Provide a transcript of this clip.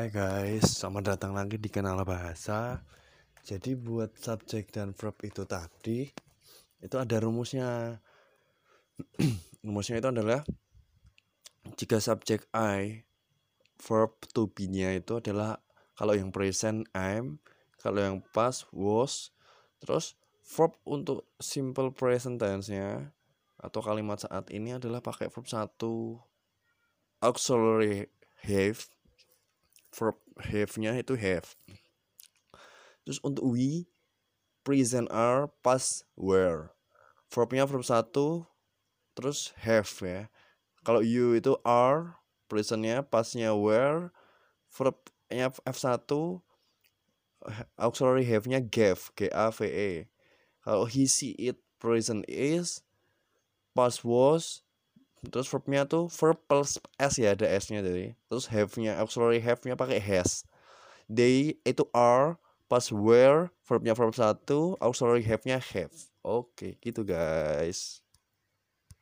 Hai guys, selamat datang lagi di kanal bahasa. Jadi buat subjek dan verb itu tadi itu ada rumusnya. rumusnya itu adalah jika subjek I verb to be-nya itu adalah kalau yang present I'm, kalau yang past was, terus verb untuk simple present tense-nya atau kalimat saat ini adalah pakai verb satu auxiliary have verb have-nya itu have. Terus untuk we present are past were. Verbnya verb satu terus have ya. Kalau you itu are presentnya pastnya were verbnya F1 auxiliary have-nya gave G A V E. Kalau he see it present is past was terus verbnya tuh verb plus s ya ada s-nya jadi terus have-nya auxiliary have-nya pakai has. They itu are pas where verbnya verb satu auxiliary have-nya have. Oke gitu guys